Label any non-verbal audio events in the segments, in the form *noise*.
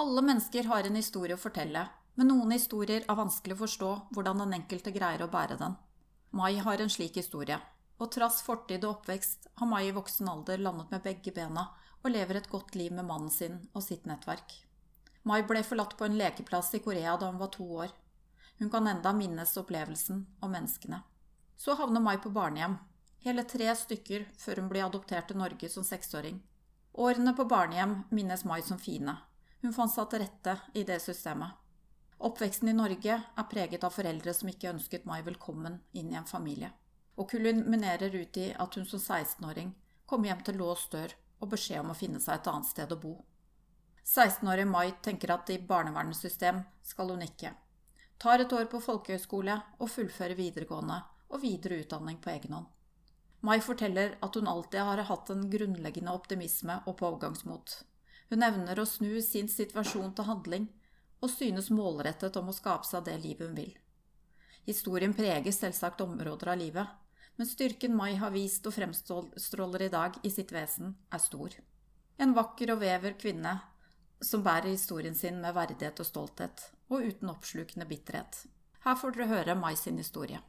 Alle mennesker har en historie å fortelle, men noen historier er vanskelig å forstå hvordan den enkelte greier å bære den. Mai har en slik historie, og trass fortid og oppvekst har Mai i voksen alder landet med begge bena og lever et godt liv med mannen sin og sitt nettverk. Mai ble forlatt på en lekeplass i Korea da hun var to år. Hun kan enda minnes opplevelsen og menneskene. Så havner Mai på barnehjem, hele tre stykker før hun blir adoptert til Norge som seksåring. Årene på barnehjem minnes Mai som fine. Hun fant seg til rette i det systemet. Oppveksten i Norge er preget av foreldre som ikke ønsket Mai velkommen inn i en familie, og kulminerer ut i at hun som 16-åring kommer hjem til låst dør og beskjed om å finne seg et annet sted å bo. 16-årige Mai tenker at i barnevernets system skal hun ikke. Tar et år på folkehøyskole og fullfører videregående og videre utdanning på egen hånd. Mai forteller at hun alltid har hatt en grunnleggende optimisme og pågangsmot. Hun evner å snu sin situasjon til handling, og synes målrettet om å skape seg det livet hun vil. Historien preger selvsagt områder av livet, men styrken Mai har vist og fremstråler i dag i sitt vesen, er stor. En vakker og vever kvinne som bærer historien sin med verdighet og stolthet, og uten oppslukende bitterhet. Her får dere høre Mai sin historie.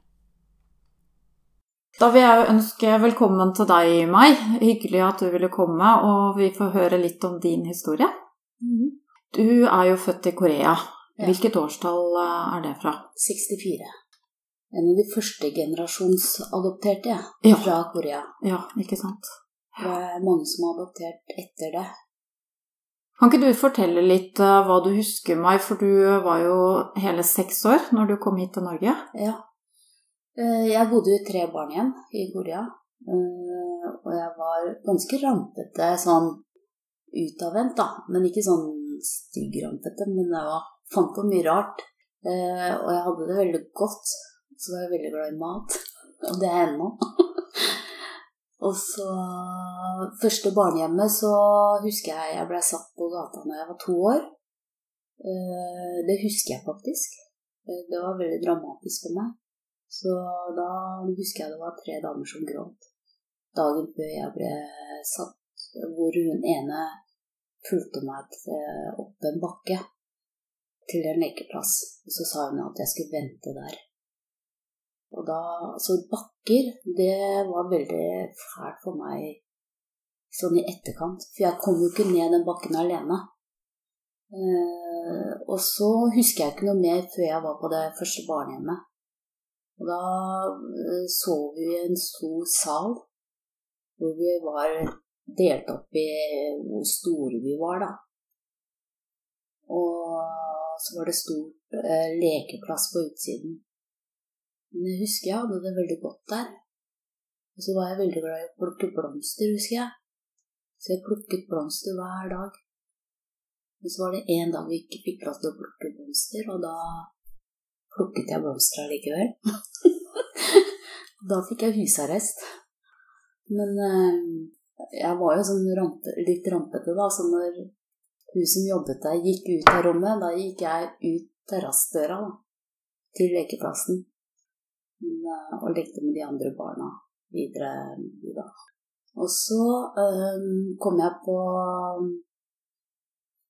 Da vil jeg ønske velkommen til deg, Mai. Hyggelig at du ville komme, og vi får høre litt om din historie. Mhm. Du er jo født i Korea. Hvilket årstall eh, er det fra? 64. En av de første generasjonsadopterte Ja. fra Korea. Ja, ikke sant? Det er mange som har adoptert etter det. Kan ikke du fortelle litt eh, hva du husker, Mai, for du var jo hele seks år når du kom hit til Norge. Ja. Eh, Jeg bodde i tre barnehjem i Korea. eh, Og jeg var ganske rampete sånn utadvendt, da. Men ikke sånn stygg rampete, men jeg var, fant på mye rart. Eh, Og jeg hadde det veldig godt. Så var jeg veldig glad i mat. *laughs* Og det er jeg ennå. *laughs* Og så Første barnehjemmet så husker jeg jeg ble satt på gata når jeg var to år. Det husker jeg faktisk. Det var veldig dramatisk for meg. Så da husker jeg det var tre damer som gråt dagen før jeg ble satt, hvor hun ene fulgte meg opp en bakke til en lekeplass. Og så sa hun at jeg skulle vente der. Og da, Så bakker, det var veldig fælt for meg sånn i etterkant. For jeg kom jo ikke ned den bakken alene. Eh, og så husker jeg ikke noe mer før jeg var på det første barnehjemmet. Og da så sov vi i en stor sal hvor vi var delt opp i hvor store vi var, da. Og så var det stor eh, lekeplass på utsiden. Men jeg husker jeg hadde det veldig godt der. Og så var jeg veldig glad i å plukke blomster, husker jeg. Så jeg plukket blomster hver dag. Men så var det en dag vi ikke fikk lov til å plukke blomster, og da plukket jeg blomster allikevel. *laughs* da fikk jeg husarrest. Men eh, jeg var jo sånn rampe, litt rampete, da, så når hun som jobbet der, gikk ut av rommet, da gikk jeg ut terrassdøra til lekeplassen eh, og lekte med de andre barna videre. Da. Og så eh, kom jeg på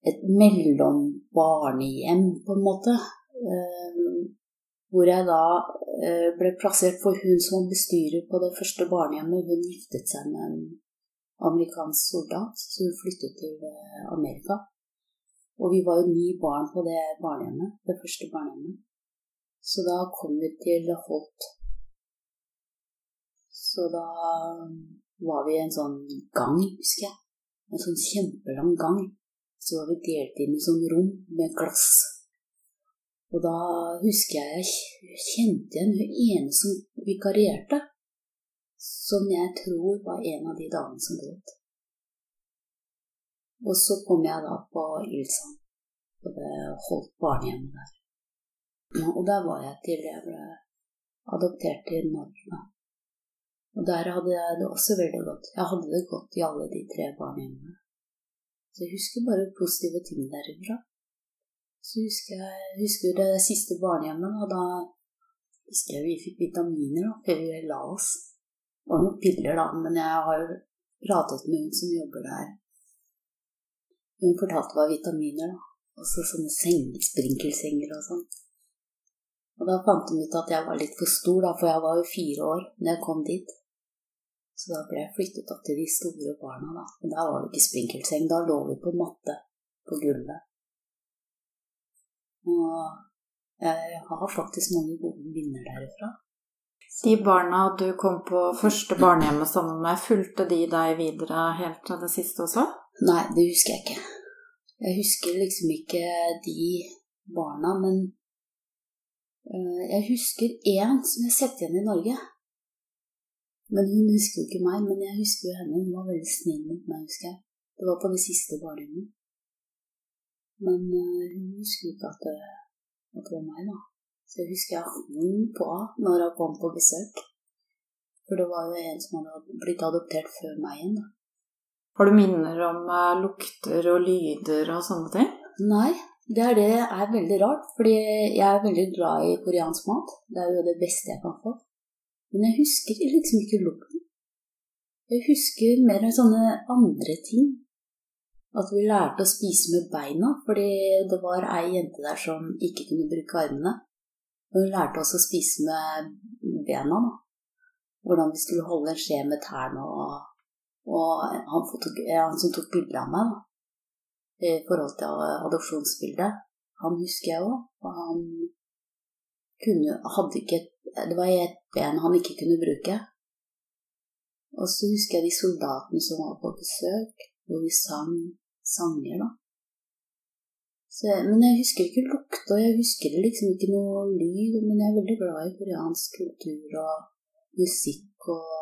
et mellombarnehjem, på en måte. Eh, hvor jeg da eh, ble plassert for hun som bestyrer på det første barnehjemmet. Hun giftet seg med en amerikansk soldat, så hun flyttet til eh, Amerika. Og vi var jo ni barn på det barnehjemmet, det første barnehjemmet. Så da kom vi til Holt. Så da var vi i en sånn gang, husker jeg. En sånn kjempelang gang. Så var vi delt inn i sånn rom med glass. Og da husker jeg jeg kjente igjen hun ene som vikarierte. Som jeg tror var en av de damene som gråt. Og så kom jeg da på Ildsand, og det holdt barnehjemmet der. Og der var jeg til jeg ble adoptert til Norge. Og der hadde jeg det også veldig godt. Jeg hadde det godt i alle de tre barnehjemmene. Så jeg husker bare positive ting derifra. Så husker jeg husker det siste barnehjemmet, og da husker jeg vi fikk vitaminer da, før vi la oss. Det var noen piller, da, men jeg har jo pratet med hun som jobber der. Hun fortalte hva vitaminer da. Og så sånne seng, sprinkelsenger og sånn. Og da fant hun ut at jeg var litt for stor, da, for jeg var jo fire år da jeg kom dit. Så da ble jeg flyttet opp til de store barna, da. Men der var det ikke sprinkelseng. Da lå vi på matte på gulvet. Og jeg har faktisk mange gode minner derifra. De barna du kom på første barnehjemmet sammen med, fulgte de deg videre helt til det siste også? Nei, det husker jeg ikke. Jeg husker liksom ikke de barna, men øh, jeg husker én som jeg setter igjen i Norge. Men hun husker jo ikke meg, men jeg husker jo henne. Hun var veldig snill mot meg, husker jeg. Det var på det siste barnehjemmet. Men øh, hun husker ikke at det, at det var meg, da. Så jeg husker jeg hang på når hun kom på besøk. For det var jo en som hadde blitt adoptert før meg igjen, da. Har du minner om uh, lukter og lyder og sånne ting? Nei, det er det er veldig rart. Fordi jeg er veldig glad i koreansk mat. Det er jo det beste jeg kan få. Men jeg husker liksom ikke lukten. Jeg husker mer sånne andre ting. At vi lærte å spise med beina, fordi det var ei jente der som ikke kunne bruke armene. Hun lærte oss å spise med bena. Da. Hvordan vi skulle holde en skje med tærne. Og, og han, han, som tok bilde av meg da, i forhold til adopsjonsbildet, han husker jeg òg. Og han kunne, hadde ikke Det var et ben han ikke kunne bruke. Og så husker jeg de soldatene som var på besøk, hvor vi sang sanger, da. Så, men jeg husker ikke lukt, og jeg husker liksom ikke noe lyd. Men jeg er veldig glad i koreansk kultur og musikk og,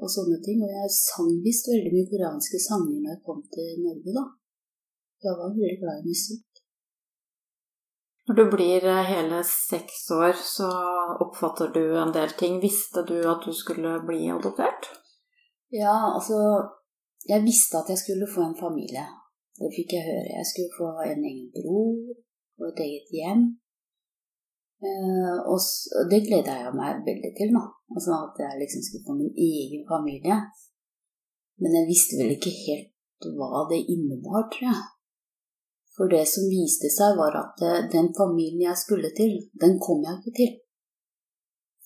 og sånne ting. Og jeg sang visst veldig mye koreanske sanger når jeg kom til Norge, da. Jeg var veldig glad i musikk. Når du blir eh, hele seks år, så oppfatter du en del ting. Visste du at du skulle bli adoptert? Ja, altså Jeg visste at jeg skulle få en familie. Det fikk jeg høre. Jeg skulle få en egen bror og et eget hjem. Eh, og det gleda jeg meg veldig til, da. Altså at jeg liksom skulle få min egen familie. Men jeg visste vel ikke helt hva det innebar, tror jeg. For det som viste seg, var at eh, den familien jeg skulle til, den kom jeg ikke til.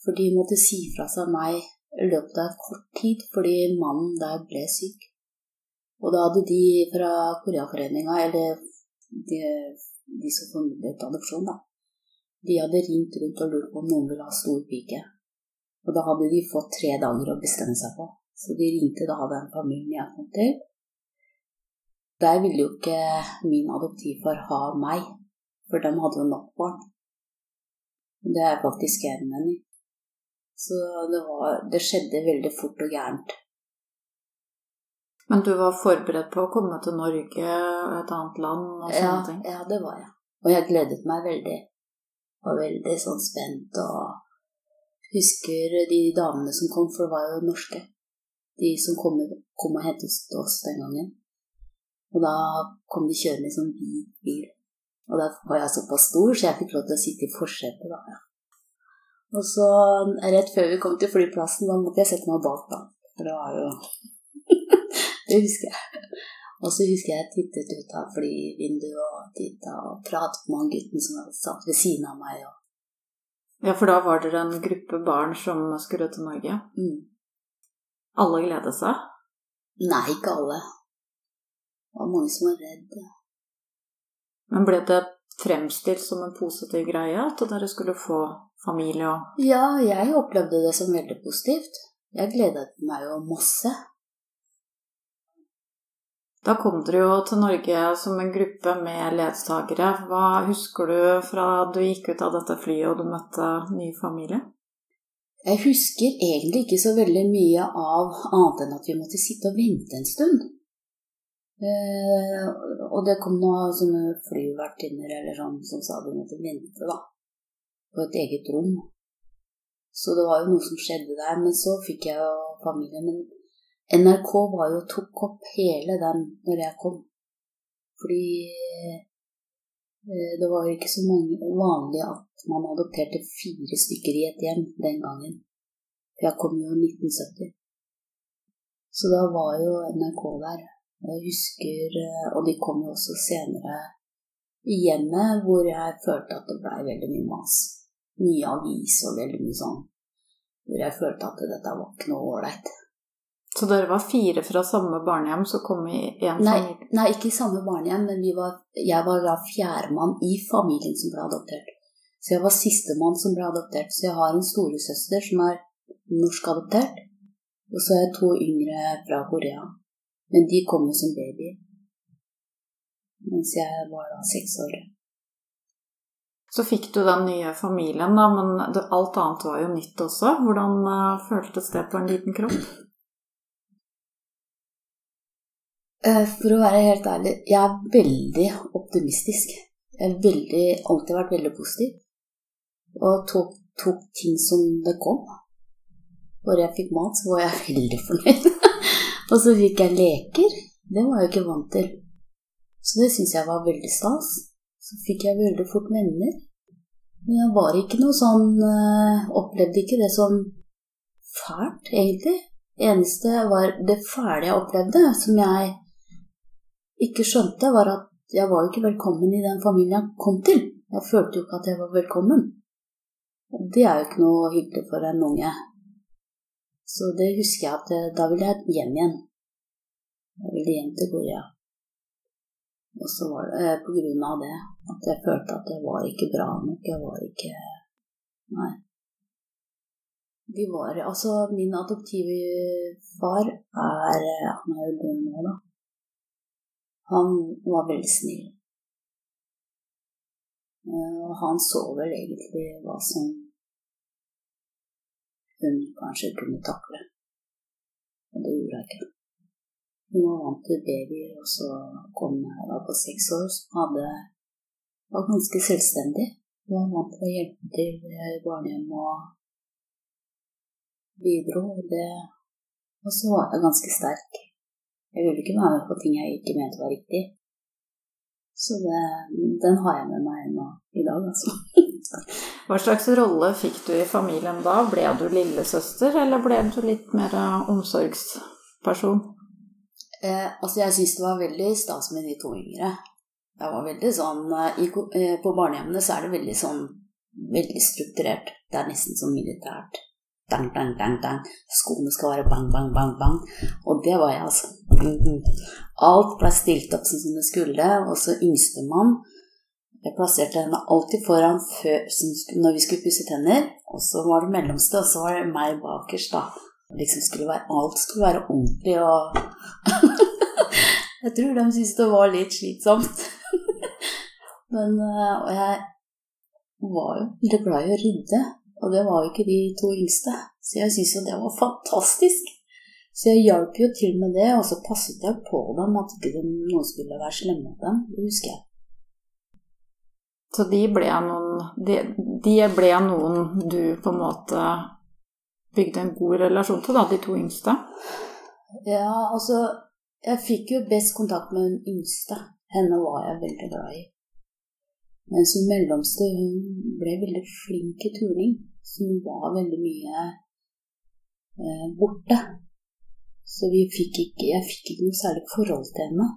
For de måtte si fra seg meg i løpet av kort tid fordi mannen der ble syk. Og da hadde de fra Koreaforeninga, eller de, de som formidlet adopsjon, da, de hadde ringt rundt og lurt på om noen ville ha stor pike. Og da hadde de fått tre dager å bestemme seg på. Så de ringte da den familien jeg kom til. Der ville jo ikke min adoptivfar ha meg, for de hadde jo nok barn. Det er faktisk jeg enig. Så det, var, det skjedde veldig fort og gærent. Men du var forberedt på å komme til Norge, et annet land og sånne ja, ting? Ja, det var jeg. Og jeg gledet meg veldig. Var veldig sånn spent og husker de damene som kom, for det var jo norske. De som kom, kom og hentet oss den gangen. Og da kom de kjørende i sånn hvit bil. Og da var jeg såpass stor, så jeg fikk lov til å sitte i forsetet. da. Og så rett før vi kom til flyplassen, da måtte jeg sette meg bak, da. For det var jo det husker jeg. Og så husker jeg jeg tittet ut av flyvinduet og titta og pratet med han gutten som hadde satt ved siden av meg. Ja, for da var dere en gruppe barn som skulle til Norge? Mm. Alle gledet seg? Nei, ikke alle. Det var mange som var redde. Men ble det fremstilt som en positiv greie at dere skulle få familie og Ja, jeg opplevde det som veldig positivt. Jeg gledet meg jo masse. Da kom dere jo til Norge som en gruppe med ledsagere. Hva husker du fra du gikk ut av dette flyet og du møtte ny familie? Jeg husker egentlig ikke så veldig mye av annet enn at vi måtte sitte og vente en stund. Eh, og det kom noen sånne flyvertinner eller sånn som sa vi måtte vente da, på et eget rom. Så det var jo noe som skjedde der. Men så fikk jeg jo familien Men NRK var jo tok opp hele den når jeg kom. Fordi eh, det var jo ikke så mange vanlig at man adopterte fire stykker i et hjem den gangen. For Jeg kom jo i 1970. Så da var jo NRK der. Jeg husker eh, Og de kom jo også senere i hjemmet, hvor jeg følte at det blei veldig mye mas. Mye avis og veldig mye sånn. Hvor jeg følte at dette var ikke noe ålreit. Så dere var fire fra samme barnehjem som kom i én familie? nei, ikke i samme barnehjem, men vi var, jeg var da fjerdemann i familien som ble adoptert. Så jeg var sistemann som ble adoptert. Så jeg har en storesøster som er norsk adoptert, og så er jeg to yngre fra Korea. Men de kom jo som baby. Mens jeg var da seks år. Så fikk du den nye familien, da, men alt annet var jo nytt også. Hvordan eh, føltes det på en liten kropp? Eh, For å være helt ærlig, jeg er veldig optimistisk. Jeg har alltid vært veldig positiv. Og tok, tok ting som det kom. Når jeg fikk mat, så var jeg *laughs* veldig fornøyd. *laughs* og så fikk jeg leker. Det var jeg ikke vant til. Så det syns jeg var veldig stas. Så fikk jeg veldig fort venner. Men jeg var ikke noe sånn eh, Opplevde ikke det som fælt, egentlig. Det eneste var det fæle jeg opplevde, som jeg ikke skjønte, var at jeg var ikke velkommen i den familien jeg kom til. Jeg følte jo ikke at jeg var velkommen. Det er jo ikke noe hyggelig for en unge. Så det husker jeg at eh, da ville jeg hjem igjen. Jeg ville hjem til Korea. Og så var det eh, på grunn av det at jeg følte at jeg var ikke bra nok. Jeg var ikke Nei. De var Altså, min adoptivfar er eh, Han er jo død nå, da. Han var veldig snill. Eh, Og han så vel egentlig hva som hun kanskje kunne takle. Og det gjorde jeg ikke. Hun var vant til babyer, og så kom da på seks år, som hadde var ganske selvstendig. Hun var vant til å hjelpe til i barnehjem og bidro. Og, og så var jeg ganske sterk. Jeg ville ikke være med på ting jeg ikke mente var riktig. Så det, den har jeg med meg ennå i dag, altså. *laughs* Hva slags rolle fikk du i familien da? Ble du lillesøster, eller ble du litt mer omsorgsperson? Eh, altså, jeg syns det var veldig stas med de to yngre. Jeg var veldig sånn eh, i, eh, På barnehjemmene så er det veldig sånn Veldig strukturert. Det er nesten sånn militært. Dang, dang, dang, dang. Skoene skal være bang, bang, bang, bang. Og det var jeg, altså. Mhm. Alt ble stilt opp som det skulle. Og så yngstemann Jeg plasserte henne alltid foran før, når vi skulle pusse tenner. Og så var det mellomste, og så var det meg bakerst, da. Liksom skulle være, alt skulle være ordentlig og *laughs* Jeg tror de syntes det var litt slitsomt. *laughs* Men eh, Og jeg var jo veldig glad i å rydde, og det var jo ikke de to yngste. Så jeg syntes jo det var fantastisk. Så jeg hjalp jo til med det, og så passet jeg på dem at ikke de- noen skulle være slemme mot dem. Det husker jeg. Så de ble noen de, de ble noen du på en måte bygde en god relasjon til, da, de to yngste? Ja, altså Jeg fikk jo best kontakt med den yngste. Henne var jeg veldig glad i. Mens hun mellomste hun ble veldig flink i turning. Så hun var veldig mye eh, borte. Så fikk ikke, jeg fikk ikke noe særlig forhold til henne.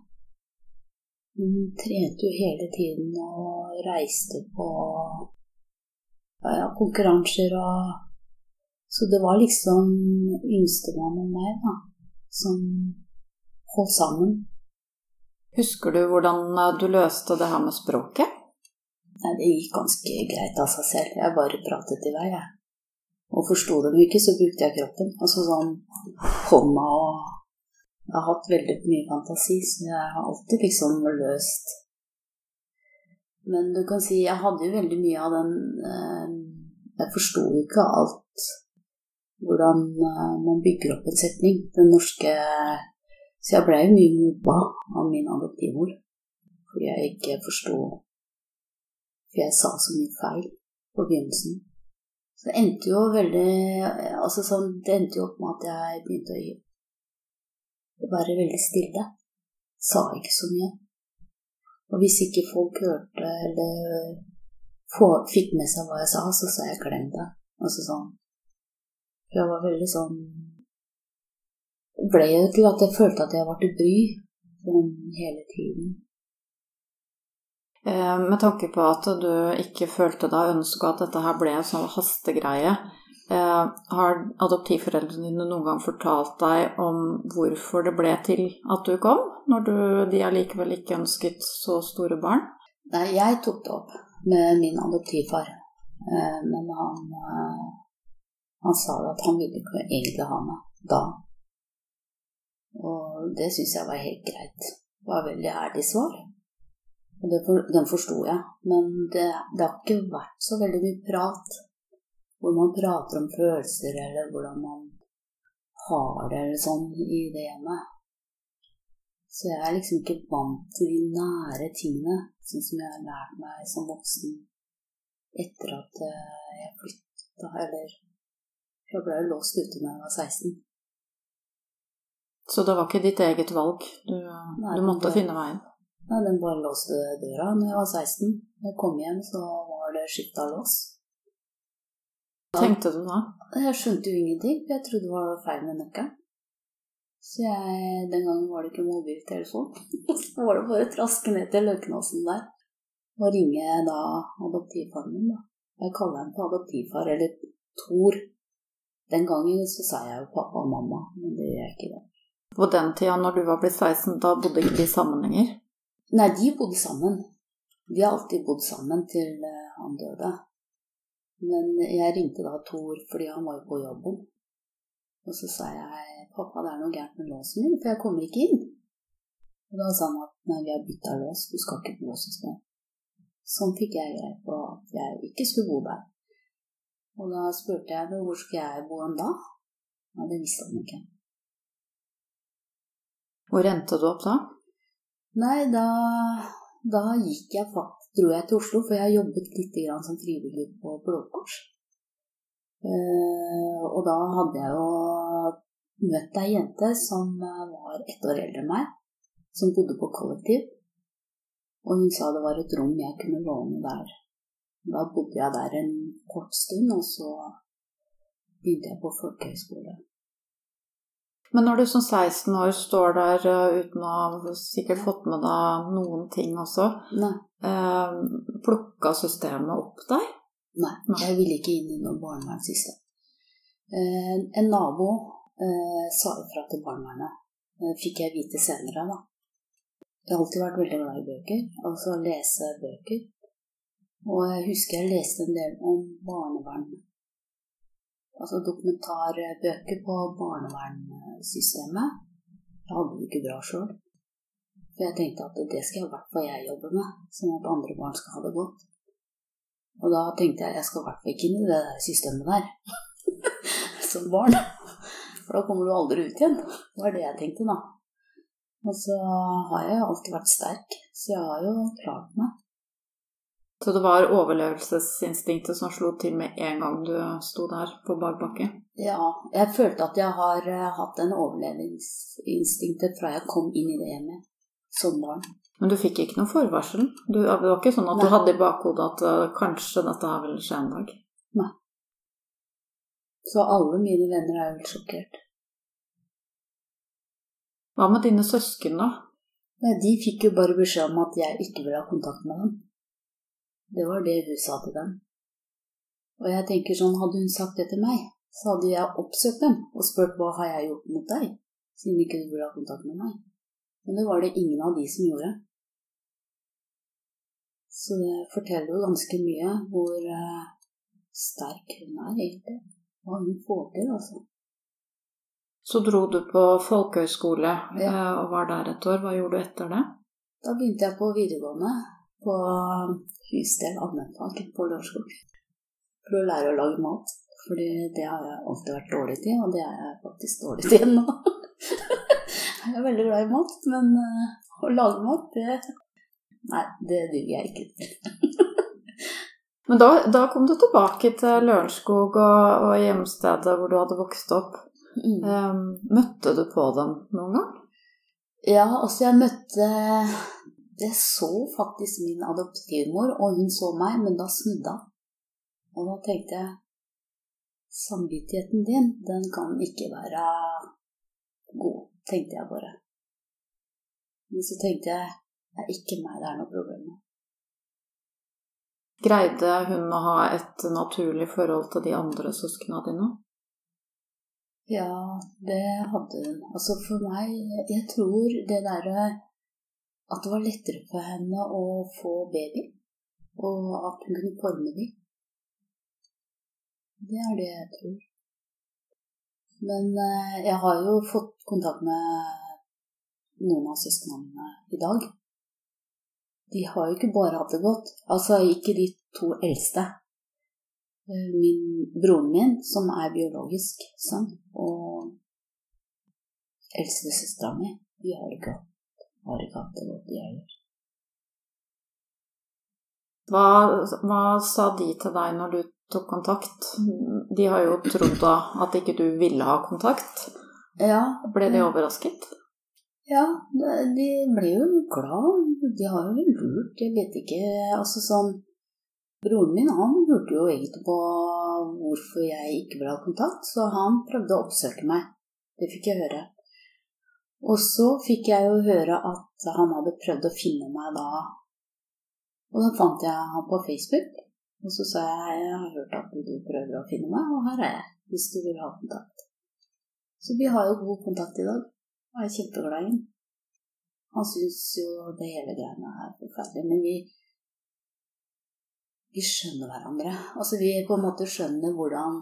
Hun trente jo hele tiden og reiste på ja, konkurranser og Så det var liksom yngstemann og meg, da som holdt sammen. Husker du hvordan eh, du løste det her med språket? Nei, det gikk ganske greit av seg selv. Jeg bare pratet i vei, jeg. Og forsto dem ikke, så brukte jeg kroppen. Altså sånn hånda og Jeg har hatt veldig mye fantasi, så jeg har alltid liksom løst Men du kan si jeg hadde jo veldig mye av den eh, Jeg forsto jo ikke alt hvordan eh, man bygger opp en setning. Den norske Så jeg blei mye mobba av min adoptivmor fordi jeg ikke forsto For jeg sa så mye feil på begynnelsen. Så det endte jo veldig Altså sånn Det endte jo opp med at jeg begynte å være veldig stille. Sa ikke så mye. Og hvis ikke folk hørte eller fikk med seg hva jeg sa, så sa jeg 'glem det'. Altså sånn. For jeg var veldig sånn Det ble jo til at jeg følte at jeg var til bry. sånn hele tiden. Eh, med tanke på at du ikke følte deg ønska at dette her ble en sånn hastegreie, eh, har adoptivforeldrene dine noen gang fortalt deg om hvorfor det ble til at du kom, når du, de allikevel ikke ønsket så store barn? Nei, jeg tok det opp med min adoptivfar, eh, men han, han sa at han ville ikke egentlig ha meg da. Og det syns jeg var helt greit. Det var veldig ærlig svar. Det for, den forsto jeg. Men det, det, har ikke vært så veldig mye prat hvor man prater om følelser, eller hvordan man har det, eller sånn, i det hjemmet. Så jeg er liksom ikke vant til de nære tingene, sånn som jeg har lært meg som voksen etter at eh, jeg flytta, eller Jeg ble låst ute da jeg var 16. Så det var ikke ditt eget valg? Du, Nei, du måtte finne veien? Nei, den bare låste døra når jeg var 16. Da jeg kom hjem, så var det skifta lås. Hva tenkte du da? Jeg skjønte jo ingenting, for jeg trodde det var feil med nøkkelen. Så jeg, Den gangen var det ikke mobiltelefon. *laughs* så var det bare å traske ned til Løkenåsen der og ringe da adoptivfaren min. da. Jeg kaller ham for adoptivfar, eller Tor. Den gangen så sa jeg jo pappa og mamma, men det gjør jeg ikke i dag. På den tida når du var blitt 16, da bodde ikke de sammen lenger? Nei, de bodde sammen. Vi har alltid bodd sammen til eh, han døde. Men jeg ringte da Tor fordi han var jo på jobben. Og så sa jeg 'Pappa, det er noe gærent med låsen min, for jeg kommer ikke inn'. Og da sa han at 'nei, vi har bytta lås, du skal ikke hos oss. Sånn fikk jeg greie på at jeg ikke skulle bo der. Og da spurte jeg hvor skulle jeg bo hen da? Ja, det visste han ikke. Hvor endte du opp da? Nei, da, da gikk jeg faktisk, dro jeg til Oslo, for jeg jobbet litt som frivillig på Blå Kors. Uh, og da hadde jeg jo møtt ei jente som var ett år eldre enn meg, som bodde på kollektiv. Og hun sa det var et rom jeg kunne låne der. Da bodde jeg der en kort stund, og så begynte jeg på folkehøyskole. Men når du som 16 år står der uh, uten å ha sikkert fått med deg noen ting også, Nei. Eh, plukka systemet opp deg? Nei, jeg ville ikke inn i noe barnevernssystem. Eh, en nabo eh, sa ifra til barnevernet. fikk jeg vite senere, da. Jeg har alltid vært veldig glad i bøker, altså lese bøker. Og jeg husker jeg leste en del om barnevern altså dokumentarbøker på barnevernssystemet. Jeg hadde det ikke bra sjøl. For jeg tenkte at det skal i hvert fall jeg jobbe med, sånn at andre barn skal ha det godt. Og da tenkte jeg jeg skal i hvert fall ikke inn i det systemet der *laughs* som barn. For da kommer du aldri ut igjen. Det var det jeg tenkte, da. Og så har jeg jo alltid vært sterk, så jeg har jo klart meg. Så det var overlevelsesinstinktet som slo til med en gang du sto der på bar bakke? Ja, jeg følte at jeg har eh, hatt en overlevingsinstinktet fra jeg kom inn i det hjemmet som barn. Men du fikk ikke noe forvarsel? Du, det var ikke sånn at Nei. du hadde i bakhodet at uh, kanskje dette her ville skje en dag? Nei. Så alle mine venner er jo sjokkert. Hva med dine søsken, da? Nei, de fikk jo bare beskjed om at jeg ikke ville ha kontakt med dem. Det var det hun sa til dem. Og jeg tenker sånn, hadde hun sagt det til meg, så hadde jeg oppsøkt dem og spurt hva har jeg gjort mot deg, siden ikke du burde ha kontakt med meg. Men det var det ingen av de som gjorde. Så det forteller jo ganske mye hvor uh, sterk hun er, egentlig. Hva hun får til, altså. Så dro du på folkehøyskole ja. Eh, og var der et år. Hva gjorde du etter det? Da begynte jeg på videregående på husdel allmennfag på Lørenskog. For å lære å lage mat. Fordi det har jeg alltid vært dårlig til, og det er jeg faktisk dårlig til nå. *laughs* jeg er veldig glad i mat, men uh, å lage mat, det Nei, det duger jeg ikke til. *laughs* men da, da, kom du tilbake til Lørenskog og, og hjemstedet hvor du hadde vokst opp. Mm. Um, møtte du på dem noen gang? Ja, altså jeg møtte det så faktisk min adoptivmor, og hun så meg, men da snudde hun. Og da tenkte jeg Samvittigheten din, den kan ikke være god, tenkte jeg bare. Men så tenkte jeg det er ikke meg det er noe problem med. Greide hun å ha et naturlig forhold til de andre søsknene dine? Ja, det hadde hun. Altså for meg Jeg tror det derre At det var lettere for henne å få baby, og at hun kunne forme dem. Det er det jeg tror. Men eh, jeg har jo fått kontakt med noen av søsknene mine i dag. De har jo ikke bare hatt det godt. Altså ikke de to eldste. Eh, min, broren min, som er biologisk sønn, og eldstesøstera mi, de har det ikke hatt de heller. Hva, hva sa de til deg når du tok kontakt? De har jo trodd da at ikke du ville ha kontakt. Ja. Ble de overrasket? Ja, de ble jo glad. De har jo lurt, jeg vet ikke. Altså sånn Broren min han lurte jo egentlig på hvorfor jeg ikke ville ha kontakt, så han prøvde å oppsøke meg. Det fikk jeg høre. Og så fikk jeg jo høre at han hadde prøvd å finne meg da. Og da fant jeg han på Facebook. Og så sa jeg jeg har hørt at du prøver å finne meg, og her er jeg, hvis du vil ha kontakt. Så vi har jo god kontakt i dag. Og jeg er kjempeglad i ham. Han syns jo det hele greiene er forferdelig, men vi vi skjønner hverandre. Altså vi på en måte skjønner hvordan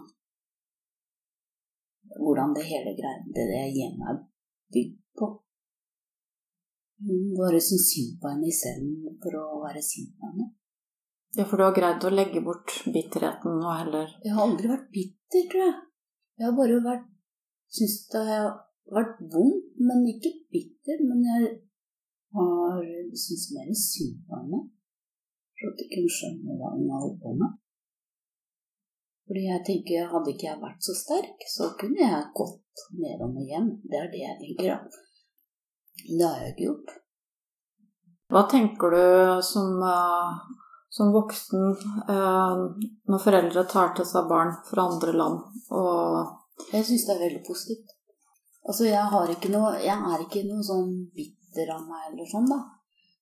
hvordan det hele greiene, det, hjemmet er bygd på. Hun bare syns synd på henne istedenfor å være sint på henne. Ja, for du har greid å legge bort bitterheten og heller Jeg har aldri vært bitter, tror jeg. Jeg har bare vært Syns det har vært vondt, men ikke bitter. Men jeg har syntes mer synd på henne. Jeg trodde ikke hun skjønne hva hun holdt på med. Fordi jeg tenker, Hadde ikke jeg vært så sterk, så kunne jeg gått nedom og hjem. Det er det jeg tenker. da. Det har jeg ikke gjort. Hva tenker du som, uh, som voksen uh, når foreldre tar til seg barn fra andre land og Jeg syns det er veldig positivt. Altså, jeg, har ikke noe, jeg er ikke noe sånn bitter av meg eller sånn, da.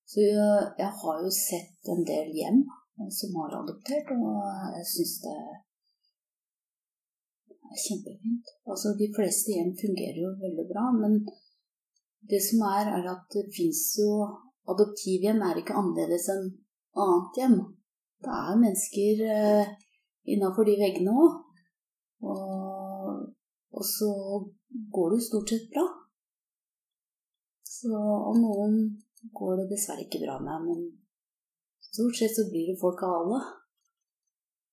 Så jeg, jeg har jo sett en del hjem som har adoptert, og jeg syns det er kjempefint. Altså, de fleste hjem fungerer jo veldig bra, men det som er, er at det fins jo Adoptivhjem er ikke annerledes enn annet hjem. Det er mennesker eh, innafor de veggene òg. Og, og så går det jo stort sett bra. Så og noen går det dessverre ikke bra med, men stort sett så blir det folk av alle.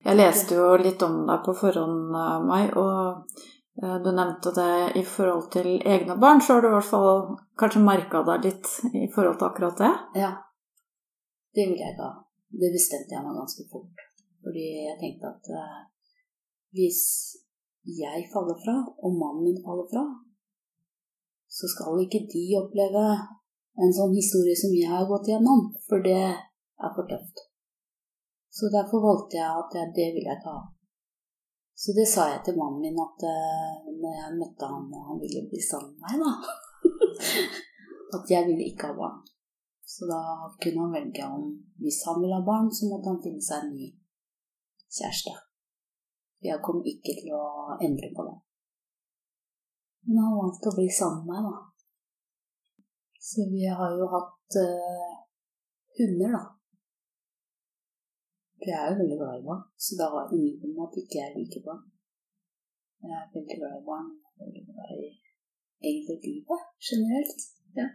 Jeg leste jo litt om deg på forhånd, Mai, og eh, du nevnte det i forhold til egne barn, så har du i hvert fall kanskje merka deg litt i forhold til akkurat det? Ja. Det vil jeg da. Det bestemte jeg meg ganske fort. Fordi jeg tenkte at uh, hvis jeg faller fra, og mannen min faller fra, så skal ikke de oppleve en sånn historie som jeg har gått gjennom, for det er for tøft. Så derfor valgte jeg at jeg, det ville jeg ikke ha. Så det sa jeg til mannen min at uh, når jeg møtte han og han ville bli sammen med meg, da *laughs* At jeg ville ikke ha barn. Så da kunne han velge om hvis han ville ha barn, så måtte han finne seg en ny kjæreste. Jeg kom ikke til å endre på det. Men han valgte å bli sammen med meg, da. Så vi har jo hatt uh, hunder, da. For jeg er jo veldig glad i barn, så da jeg ingen at ikke jeg liker barn. Jeg er veldig glad i barn. Jeg er veldig glad i egentlig livet generelt. Ja.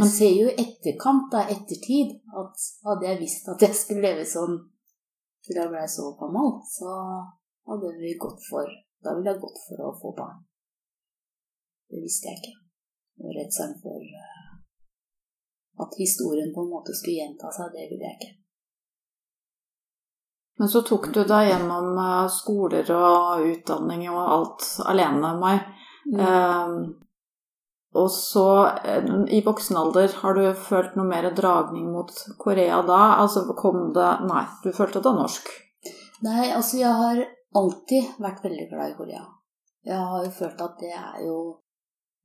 Man ser jo i etterkant, da, ettertid, at hadde jeg visst at jeg skulle leve sånn til jeg ble så gammel, så hadde vi gått for Da ville jeg gått for å få barn. Det visste jeg ikke. Og redselen for uh, at historien på en måte skulle gjenta seg, det ville jeg ikke. Men så tok du deg gjennom uh, skoler og utdanning og alt alene, Mai. Mm. Eh, og så, i voksen alder, har du følt noe mer dragning mot Korea da? Altså kom det Nei, du følte det norsk? Nei, altså jeg har alltid vært veldig glad i Korea. Jeg har jo følt at det er jo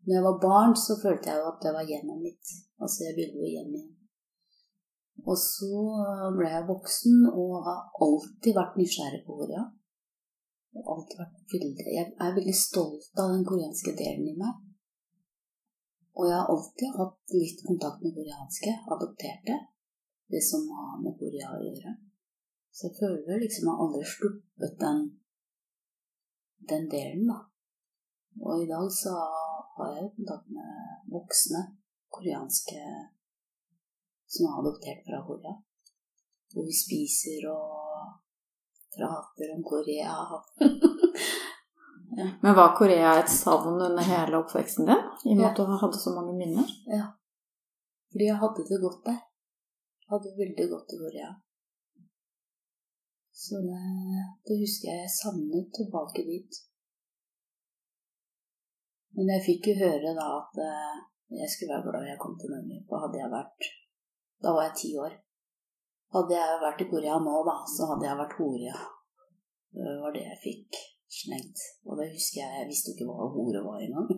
når jeg var barn, så følte jeg jo at det var hjemmet mitt. Altså, jeg ville jo hjem igjen. Og så ble jeg voksen og har alltid vært nysgjerrig på Korea. Jeg, alltid vært veldig, jeg er veldig stolt av den koreanske delen i meg. Og jeg har alltid hatt litt kontakt med koreanske, adopterte. Det som har med Korea å gjøre. Så jeg føler liksom jeg har aldri sluppet den, den delen, da. Og i dag så har jeg kontakt med voksne koreanske som er adoptert fra Korea. Hvor vi spiser og prater om Korea. ja. *laughs* Men var Korea et savn under hele oppveksten din? I og med at du hadde så mange minner? Ja. Fordi jeg hadde det godt der. Jeg hadde veldig godt i Korea. Så det, det husker jeg jeg savnet tilbake dit. Men jeg fikk jo høre da at eh, jeg skulle være glad jeg kom til Norge. For hadde jeg vært da var jeg ti år. Hadde jeg vært i Korea nå, da, så hadde jeg vært hore. Det var det jeg fikk slengt. Og det husker jeg, jeg visste jo ikke hva hore var engang.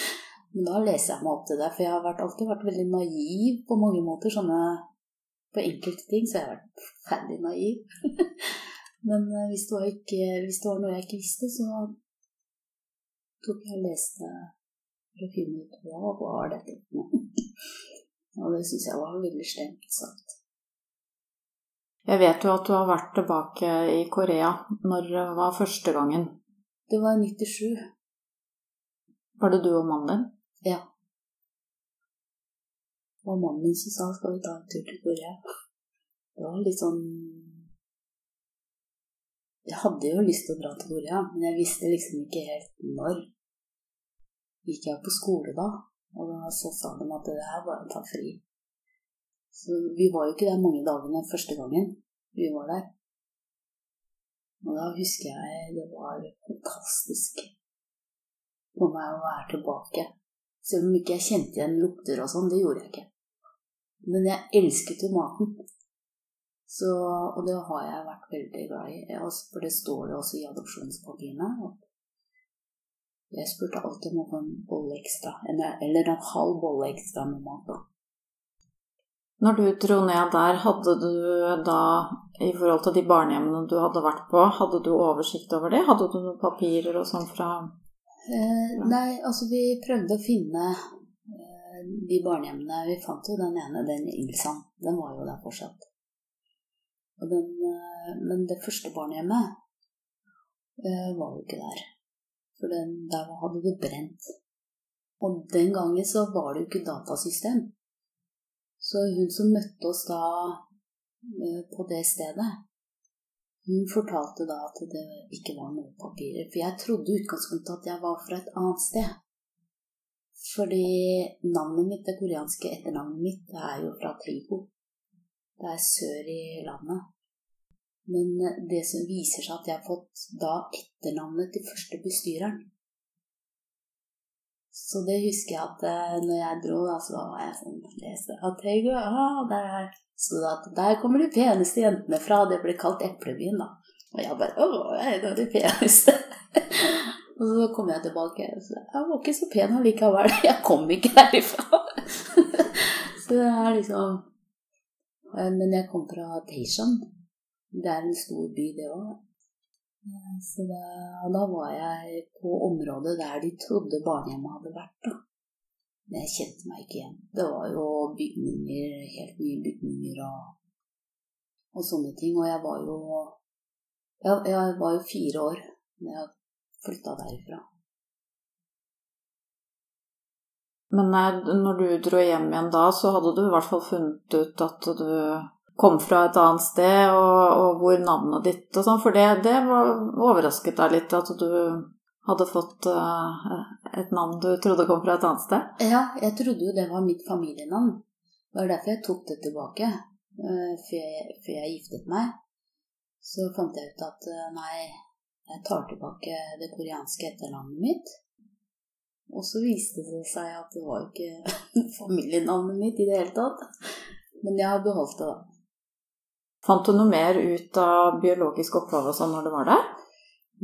*laughs* Men da leser jeg meg opp til det, for jeg har vært, alltid vært veldig naiv på mange måter. Sånne, på enkelte ting så jeg har jeg vært forferdelig naiv. *laughs* Men eh, hvis det, ikke, hvis det, var noe jeg ikke visste, så tok jeg og leste for å finne ut hva var dette for. *laughs* Og det syns jeg var veldig slemt sagt. Jeg vet jo at du har vært tilbake i Korea. Når var første gangen? Det var i 97. Var det du og mannen din? Ja. Og mannen min som sa skal vi ta en tur til Korea. Det var litt sånn Jeg hadde jo lyst til å dra til Korea, men jeg visste liksom ikke helt når. Gikk jeg på skole da? Og så sa de at det her var å ta fri. Så vi var jo ikke der mange dagene første gangen vi var der. Og da husker jeg det var fantastisk for meg å være tilbake. Selv om ikke jeg kjente igjen lukter og sånn, det gjorde jeg ikke. Men jeg elsket jo maten. Så, og det har jeg vært veldig glad i. For det står det også i adopsjonspapirene jeg spurte alltid om å få en bolle ekstra, eller en halv bolle ekstra med mat. Når du dro ned der, hadde du da, i forhold til de barnehjemmene du hadde vært på, hadde du oversikt over det? Hadde du noen papirer og sånn fra eh, Nei, altså vi prøvde å finne eh, de barnehjemmene. Vi fant jo den ene, den Ilsan. Den var jo der fortsatt. Den, eh, men det første barnehjemmet eh, var jo ikke der. For den, der hadde det brent. Og den gangen så var det jo ikke datasystem. Så hun som møtte oss da eh, på det stedet, hun fortalte da at det ikke var noen papirer. For jeg trodde i utgangspunktet at jeg var fra et annet sted. Fordi navnet mitt, det koreanske etternavnet mitt, det er jo fra Trigo. Det er sør i landet. Men det som viser seg at jeg har fått da etternavnet til første bestyreren. Så det husker jeg at eh, når jeg dro, da, så var jeg sånn leste at jeg, ah, der det at der kommer de peneste jentene fra. Det ble kalt Eplebyen, da. Og jeg bare Å, jeg er de peneste. *laughs* og så kom jeg tilbake. Så, jeg var ikke så pen allikevel. *laughs* Jeg kom ikke derifra. *laughs* så det er liksom eh, Men jeg kom fra Teishan. Det er en stor by, det òg. Så da, da, var jeg på området der de trodde barnehjemmet hadde vært. da. Men jeg kjente meg ikke igjen. Det var jo bygninger, helt nye bygninger og, og sånne ting. Og jeg var jo jeg, jeg var jo fire år da jeg flytta derifra. Men når du dro hjem igjen da, så hadde du i hvert fall funnet ut at du kom fra et annet sted, og, og hvor navnet ditt og sånn. For det, det var, overrasket deg litt at du hadde fått uh, et navn du trodde kom fra et annet sted? Ja, jeg trodde jo det var mitt familienavn. Det var derfor jeg tok det tilbake uh, før, jeg, før, jeg, giftet meg. Så fant jeg ut at uh, nei, jeg tar tilbake det koreanske etternavnet mitt. Og så viste det seg at det var ikke *laughs* familienavnet mitt i det hele tatt. Men jeg har beholdt det, da. Fant du noe mer ut av biologisk opphav og sånn når du var der?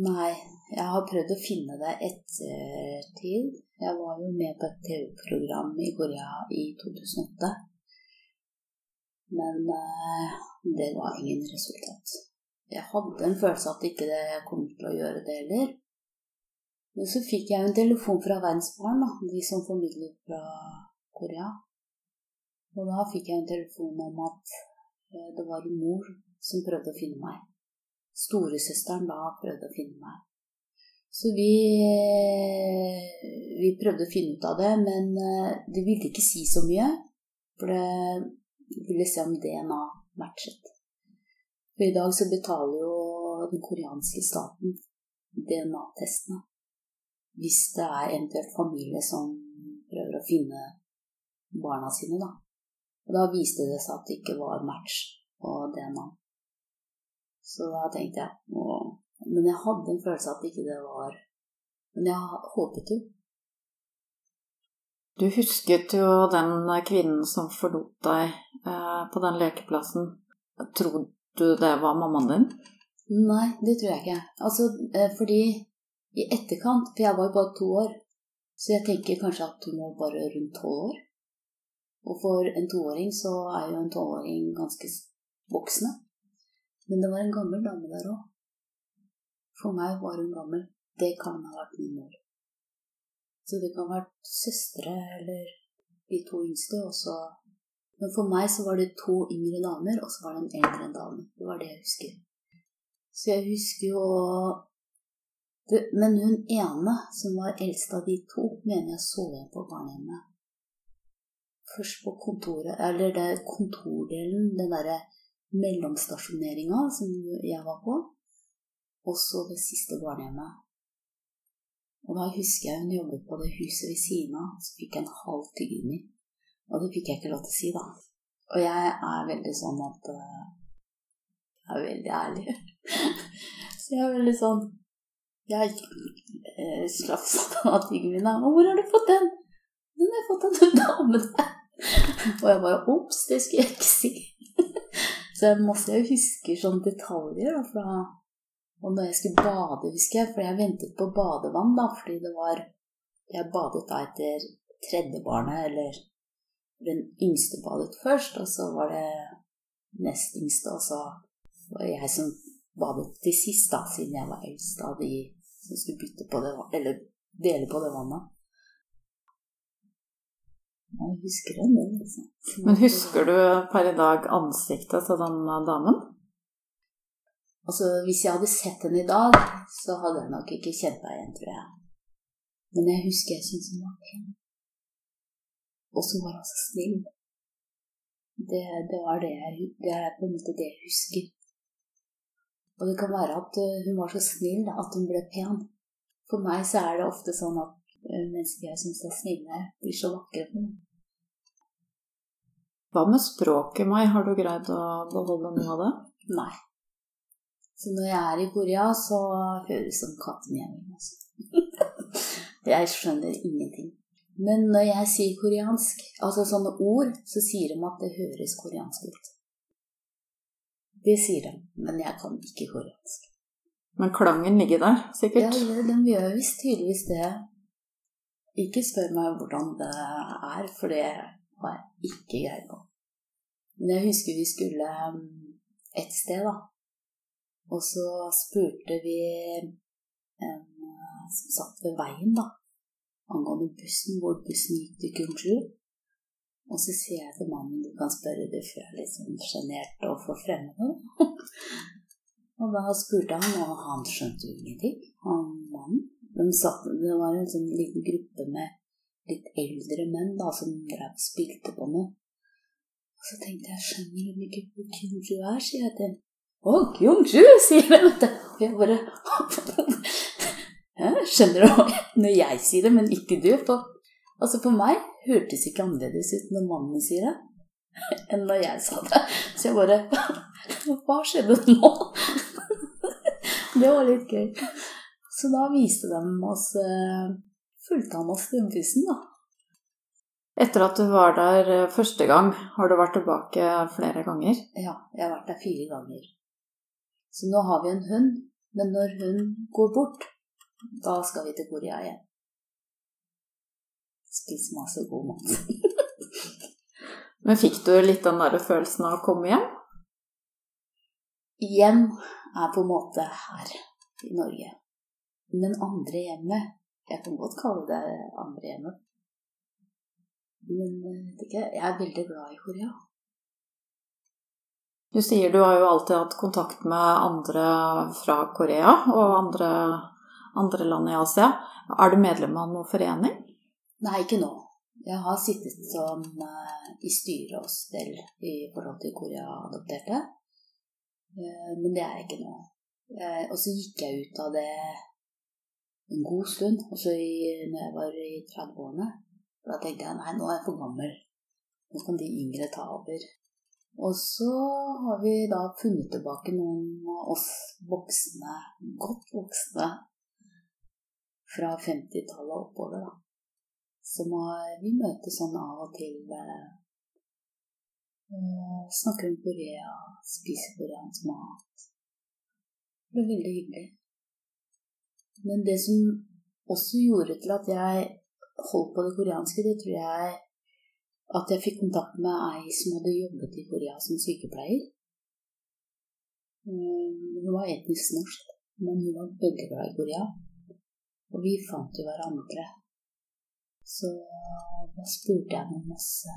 Nei, Jeg har prøvd å finne det ettertid. Jeg var jo med på et TV-program i Korea i 2008. Men eh, det var ingen resultat. Jeg hadde en følelse at ikke det kom til å gjøre det heller. Men så fikk jeg en telefon fra Verdensbarn, de som formidler fra Korea. Og da fikk jeg en telefon om at eh, det var en mor som prøvde å finne meg. Storesøsteren da prøvde å finne meg. Så vi, eh, vi prøvde å finne ut av det, men eh, det ville ikke si så mye. For det ville se om DNA matchet. For i dag så betaler jo den koreanske staten DNA-testene. Hvis det er eventuelt familie som prøver å finne barna sine, da. Og da viste det seg at det ikke var match på DNA. Så da tenkte jeg å, Men jeg hadde en følelse av at ikke det var Men jeg håpet jo. Du husket jo den kvinnen som forlot deg eh, på den lekeplassen. Trodde du det var mammaen din? Nei, det tror jeg ikke. Altså, eh, fordi i etterkant For jeg var jo bare to år. Så jeg tenker kanskje at hun var bare rundt tolv år. Og for en toåring så er jo en tolvåring ganske voksne. Men det var en gammel dame der òg. For meg var hun gammel. Det kan ha vært min mor. Så det kan ha vært søstre eller de to yngste. Også. Men for meg så var det to yngre damer, og så var det en eldre dame. Det var det jeg husker. Så jeg husker jo Men hun ene, som var eldst av de to, mener jeg så igjen på barnehjemmet først på kontoret, eller det kontordelen, den derre mellomstasjoneringa som jeg var på, og så det siste barnehjemmet. Og da husker jeg hun jobbet på det huset ved siden av, så fikk jeg en halv tyggegummi. Og det fikk jeg ikke lov til å si, da. Og jeg er veldig sånn at uh, Jeg er veldig ærlig. *laughs* så jeg er veldig sånn Jeg har slapp sånn av tyggegummien. Og hvor har du fått den? Den har jeg fått av den damen der. Og jeg bare Ops, det skulle jeg ikke si. *laughs* Så jeg måtte jo huske sånne detaljer. Da, fra, og når jeg skulle bade, husker jeg, for jeg ventet på badevann, da, fordi det var Jeg badet da etter tredje barnet, eller den yngste badet først, og så var det nest yngste, og så var jeg som badet til sist, da, siden jeg var eldst av de som skulle bytte på det, eller dele på det vannet. Jeg husker den, liksom. Men husker du per i dag ansiktet til den damen? Altså, Hvis jeg hadde sett henne i dag, så hadde jeg nok ikke kjent deg igjen, tror jeg. Men jeg husker jeg syntes hun var pen. Og så var hun så snill. Det, det, var det, jeg, det er på en måte det jeg husker. Og det kan være at eh, hun var så snill at hun ble pen. For meg så er det ofte sånn at eh, mennesker jeg syns er snille, blir så vakre for meg. Hva med språket, Mai? Har du greid å beholde noe av det? Nei. Så når jeg er i Korea, så høres som katten hjemme. Altså. *laughs* jeg skjønner ingenting. Men når jeg sier koreansk, altså sånne ord, så sier de at det høres koreansk ut. Det sier de, men jeg kan ikke koreansk. Men klangen ligger der, sikkert? Ja, den gjør visst tydeligvis det. Ikke spør meg hvordan det er, for det har jeg ikke greie på. Men jeg husker vi skulle um, et sted, da. Og så spurte vi en som satt ved veien, da, angående bussen, hvor bussen gikk til Kyungsju. Og så sier jeg til mannen du kan spørre det før jeg er litt sånn sjenert overfor fremmede. *laughs* og da spurte han, og han skjønte jo ingenting, han mannen. De satt, det var en sånn liten gruppe med litt eldre menn da, som drev spilte på noe. Og så tenkte jeg, skjønner de ikke hvor Kyungju er, sier jeg til henne. Å, Kyungju, sier hun, vet du. Og jeg bare ja, Skjønner du når jeg sier det, men ikke du? For, altså for meg hørtes ikke annerledes ut når mannen sier det, enn når jeg sa det. Så jeg bare Hva skjedde nå? Det var litt gøy. Så da viste de oss eh, fulgte han oss til bussen, da. Etter at du var der eh, første gang, har du vært tilbake flere ganger? Ja, jeg har vært der fire ganger. Så nå har vi en hund, men når hun går bort, Da skal vi til Korea igjen. Spise masse god mat. *laughs* Men fikk du litt den der følelsen av å komme hjem? Hjem er på en måte her i Norge. Men andre hjemmet Jeg kan godt kalle det andre hjemmet. Men eh, jeg er veldig glad i Korea. Du sier du har jo alltid hatt kontakt med andre fra Korea og andre, andre land i Asia. Er du medlem av noen forening? Nei, ikke nå. Jeg har sittet som uh, i styre og stell i forhold til Korea-adopterte. Uh, men det er jeg ikke nå. Og så gikk jeg ut av det en god stund, også i, når jeg var i 30-årene. Da tenkte jeg nei, nå er jeg for gammel. Nå kan de yngre ta over. Og så har vi da funnet tilbake noen av oss voksne, godt voksne, fra 50-tallet oppover, da. Som vi møtes sånn av og til. Eh, eh, snakker om Korea, spiser koreansk mat. Det ble veldig hyggelig. Men det som også gjorde til at jeg holdt på det koreanske, det tror jeg at jeg fikk kontakt med ei som hadde jobbet i Korea som sykepleier. Eh, hun var etnisk norsk, men hun var veldig glad i Korea. Og vi fant jo hverandre. Så da spurte jeg henne masse.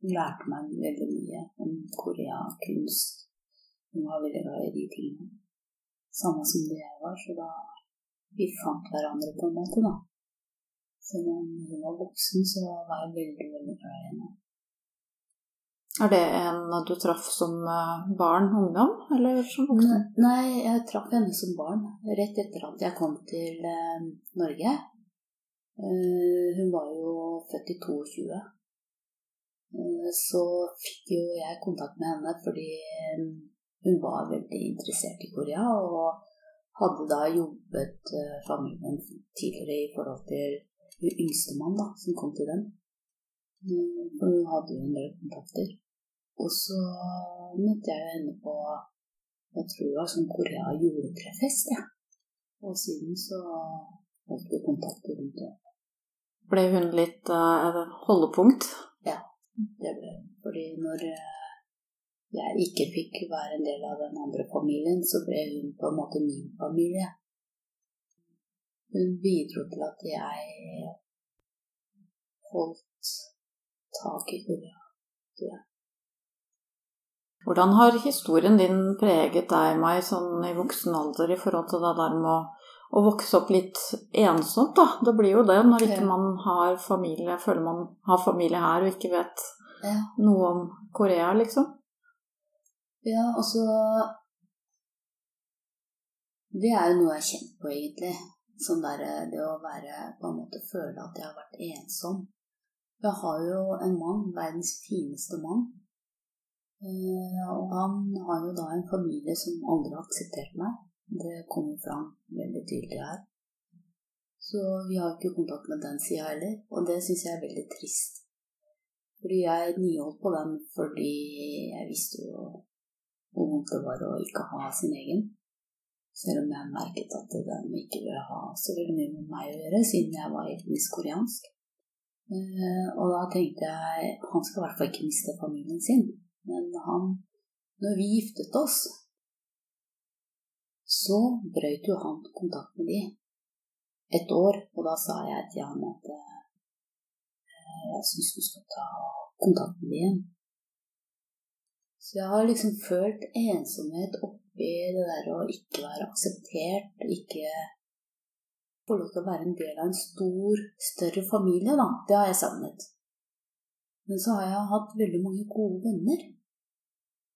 Hun lærte meg veldig mye om Korea, kunst. Hun var veldig glad i de tingene. Samme som det jeg var, så da vi fant hverandre på en måte, da. Selv når hun var voksen, så var jeg veldig, veldig glad i henne. Er det en du traff som eh, barn, ungdom, eller som voksen? Nei, jeg traff henne som barn, rett etter at jeg kom til eh, Norge. Uh, hun var jo født i 22. Uh, så fikk jo jeg kontakt med henne fordi hun var veldig interessert i Korea, og hadde da jobbet familien tidligere i forhold til yngstemann da, som kom til dem. Mm, for hun hadde jo en del kontakter. Og så møtte jeg henne på jeg tror det var sånn Korea juletrefest, ja. Og siden så holdt vi kontakt rundt det. Ble hun litt uh, holdepunkt? Ja, det ble hun. Fordi når uh, jeg ikke fikk være en del av den andre familien, så ble hun på en måte min familie. Hun bidro til at jeg holdt tak i. Ja. Hvordan har historien din preget deg, Mai, sånn i voksen alder i forhold til det der med å, å vokse opp litt ensomt, da? Det blir jo det når ikke man har familie, føler man har familie her og ikke vet ja. noe om Korea, liksom. Ja, altså Det er jo noe jeg har kjent på, egentlig. Sånn der, det å være på en måte føle at jeg har vært ensom. Jeg har jo en mann, verdens fineste mann. Eh, og han har jo da en familie som aldri har akseptert meg. Det kommer fram veldig tydelig her. Så vi har ikke kontakt med den sida heller, og det syns jeg er veldig trist. Fordi jeg niholdt på den fordi jeg visste jo hvor vondt det var å ikke ha sin egen. Selv om jeg merket at de ikke ville ha så veldig mye med meg å gjøre, siden jeg var etnisk koreansk. Eh, og da tenkte jeg han skal i hvert fall ikke miste familien sin. Men han, når vi giftet oss, så brøt jo han kontakt med de et år. Og da sa jeg til han at eh, jeg syns du skal ta kontakt med de igjen. Så jeg har liksom følt ensomhet oppi det der å ikke være akseptert, ikke få lov til å være en del av en stor, større familie, da. Det har jeg savnet. Men så har jeg hatt veldig mange gode venner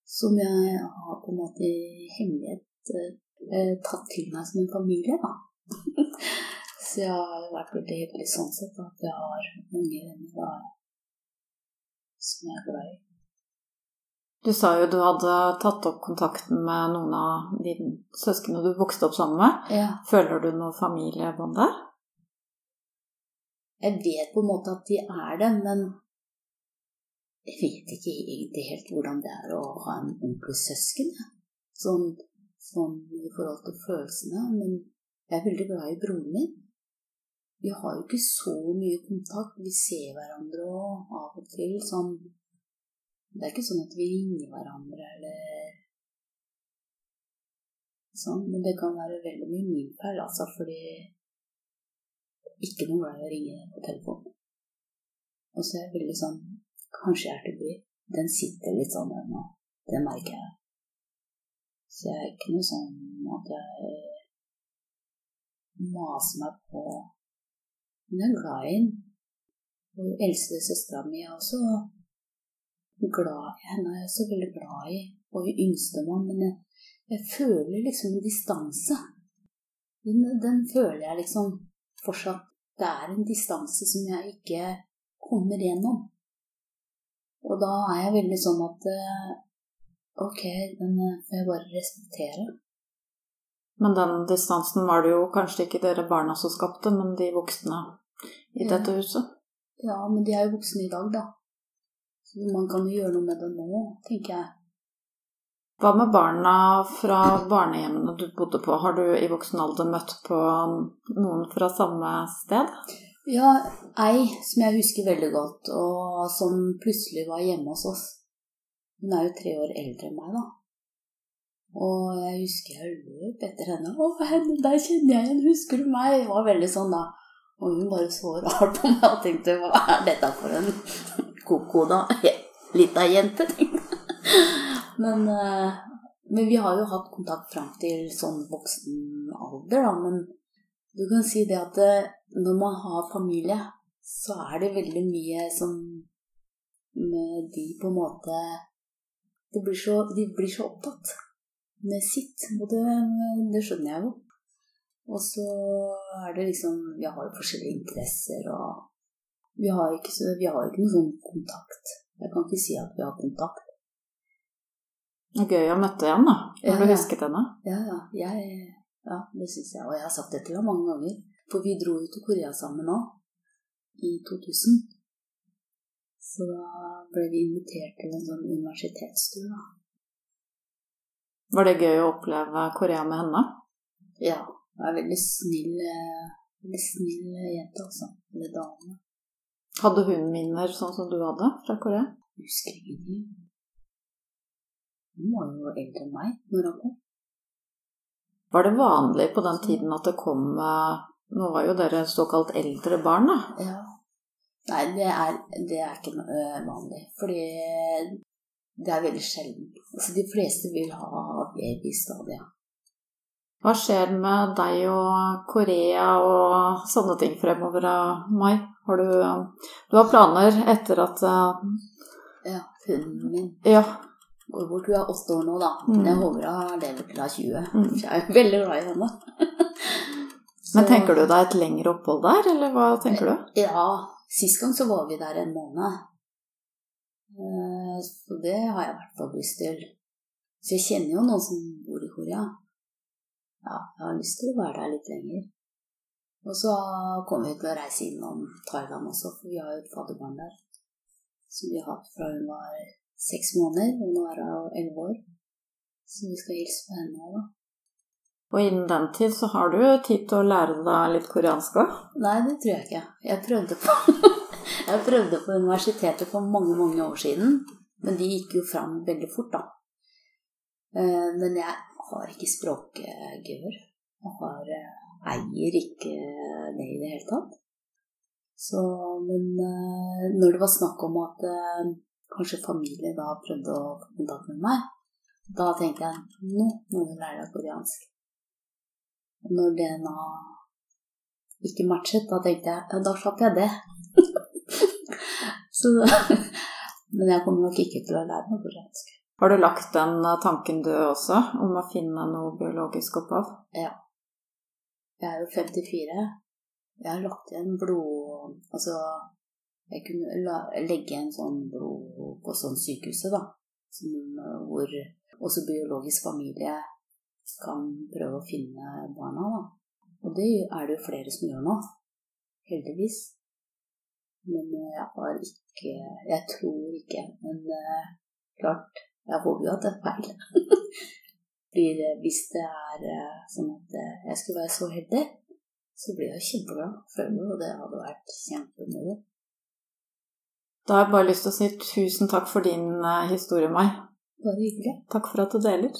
som jeg har på en måte i hemmelighet eh, tatt til meg som en familie, da. *laughs* så jeg har vært veldig heldig sånn sett at jeg har mange venner da, som jeg er glad i. Du sa jo du hadde tatt opp kontakten med noen av de søsknene du vokste opp sammen med. Ja. Føler du noe familiebånd der? Jeg vet på en måte at de er det, men jeg vet ikke egentlig helt hvordan det er å ha en onkel søsken. Sånn, sånn i forhold til følelsene. Men Jeg er veldig glad i broren min. Vi har jo ikke så mye kontakt. Vi ser hverandre og av og til sånn Det er ikke sånn at vi ringer hverandre eller sånn, men det kan være veldig mye min feil, altså, fordi ikke noe glad i å ringe på telefonen. Og så er jeg veldig sånn Kanskje hjertebry. Den sitter litt sånn der nå. Det merker jeg. Så jeg er ikke noe sånn at jeg maser meg på Men jeg er glad i den. Og eldste søstera mi er også glad i henne. Jeg er så veldig glad i. Hun yngstemann. Men jeg, jeg, føler liksom en distanse. Den, den føler jeg liksom fortsatt. Det er en distanse som jeg ikke kommer gjennom. Og da er jeg veldig sånn at eh, ok, den får jeg bare respektere. Men den distansen var det jo kanskje ikke dere barna som skapte, men de voksne i dette huset? Ja, men de er jo voksne i dag, da. Man kan jo gjøre noe med det nå, tenker jeg. Hva med barna fra barnehjemmene du bodde på? Har du i voksen alder møtt på noen fra samme sted? Ja, ei som jeg husker veldig godt, og som plutselig var hjemme hos oss. Hun er jo tre år eldre enn meg, da. Og jeg husker jeg løp etter henne. 'Å, henne der kjenner jeg igjen, husker du meg?' Det var veldig sånn, da. Og hun bare så rart på meg og tenkte 'Hva er dette for en koko, da?' *laughs* Lita jente, men, eh, men vi har jo hatt kontakt fram til sånn voksen alder, da. Men du kan si det at eh, når man har familie, så er det veldig mye som med de på en måte blir så, De blir så opptatt med sitt. Og det, det skjønner jeg jo. Og så er det liksom Vi har jo forskjellige interesser, og vi har ikke, vi har ikke noen sånn kontakt. Jeg kan ikke si at vi har kontakt. Det er gøy å møte igjen, da. Har ja, du husket henne? Ja, ja. Jeg, ja, det syns jeg. Og jeg har sagt det til henne mange ganger. For vi dro jo til Korea sammen nå, i 2000. Så da ble vi invitert til en sånn universitetstur, da. Var det gøy å oppleve Korea med henne? Ja. Hun er veldig snill, eh, veldig snill jente, altså. Eller dame. Hadde hun minner sånn som du hadde fra Korea? Husker ingenting. Hun var jo eldre enn meg når hun kom. Var det vanlig på den tiden at det kom eh, Nå var jo dere såkalt eldre barn, da? Ja. Nei, det er, det er ikke eh, vanlig. Fordi det er veldig sjelden. Altså, de fleste vil ha baby stadig. Hva skjer med deg og Korea og sånne ting fremover, Mai? Har du, du har planer etter at uh... Ja, hunden min. Ja, går bort. Hun er åtte år nå, da. Men jeg håper hun lever til hun er 20. Mm. *laughs* Jeg er veldig glad i henne. *laughs* Men tenker du deg et lengre opphold der, eller hva tenker du? Ja, sist gang så var vi der en måned. Eh, så det har jeg i hvert fall lyst til. Så jeg kjenner jo noen som bor i Korea. Ja, jeg har lyst til å være der litt lenger. Og så kommer vi til å reise innom Thailand også, for vi har jo et fadderbarn der. Som vi har hatt fra hun var seks måneder, og nå er hun elleve år. Så vi skal hilse på henne òg, da. Og innen den tid så har du tid til å lære deg litt koreansk òg? Nei, det tror jeg ikke. Jeg prøvde på, *laughs* jeg prøvde på universitetet for mange, mange år siden. Men de gikk jo fram veldig fort, da. Eh, men jeg har ikke språkgevør. Og har, eh, eier ikke det i det hele tatt. Så, men eh, når det var snakk om at kanskje familie da prøvde å få kontakt med meg, da tenkte jeg nå må du lære deg koreansk. Og når det da ikke matchet, da tenkte jeg ja, da slapp jeg det. *laughs* Så, *laughs* men jeg kommer nok ikke til å lære meg koreansk. Har du lagt den tanken du også, om å finne noe biologisk opphav? Ja. Jeg er jo 54. Jeg har lagt igjen blod... Altså jeg kunne la, legge en sånn blod på sånn sykehuset, da. Som, hvor også biologisk familie kan prøve å finne barna, da. Og det er det jo flere som gjør nå. Heldigvis. Men jeg har ikke Jeg tror ikke. Men klart, jeg håper jo at det er feil. *laughs* Fordi hvis det er eh, sånn at eh, jeg skulle være så heldig, så blir jeg kjempeglad. Føler jo det hadde vært kjempemoro. Da har jeg bare lyst til å si tusen takk for din eh, historie, Mai. Bare hyggelig. Takk for at du deler.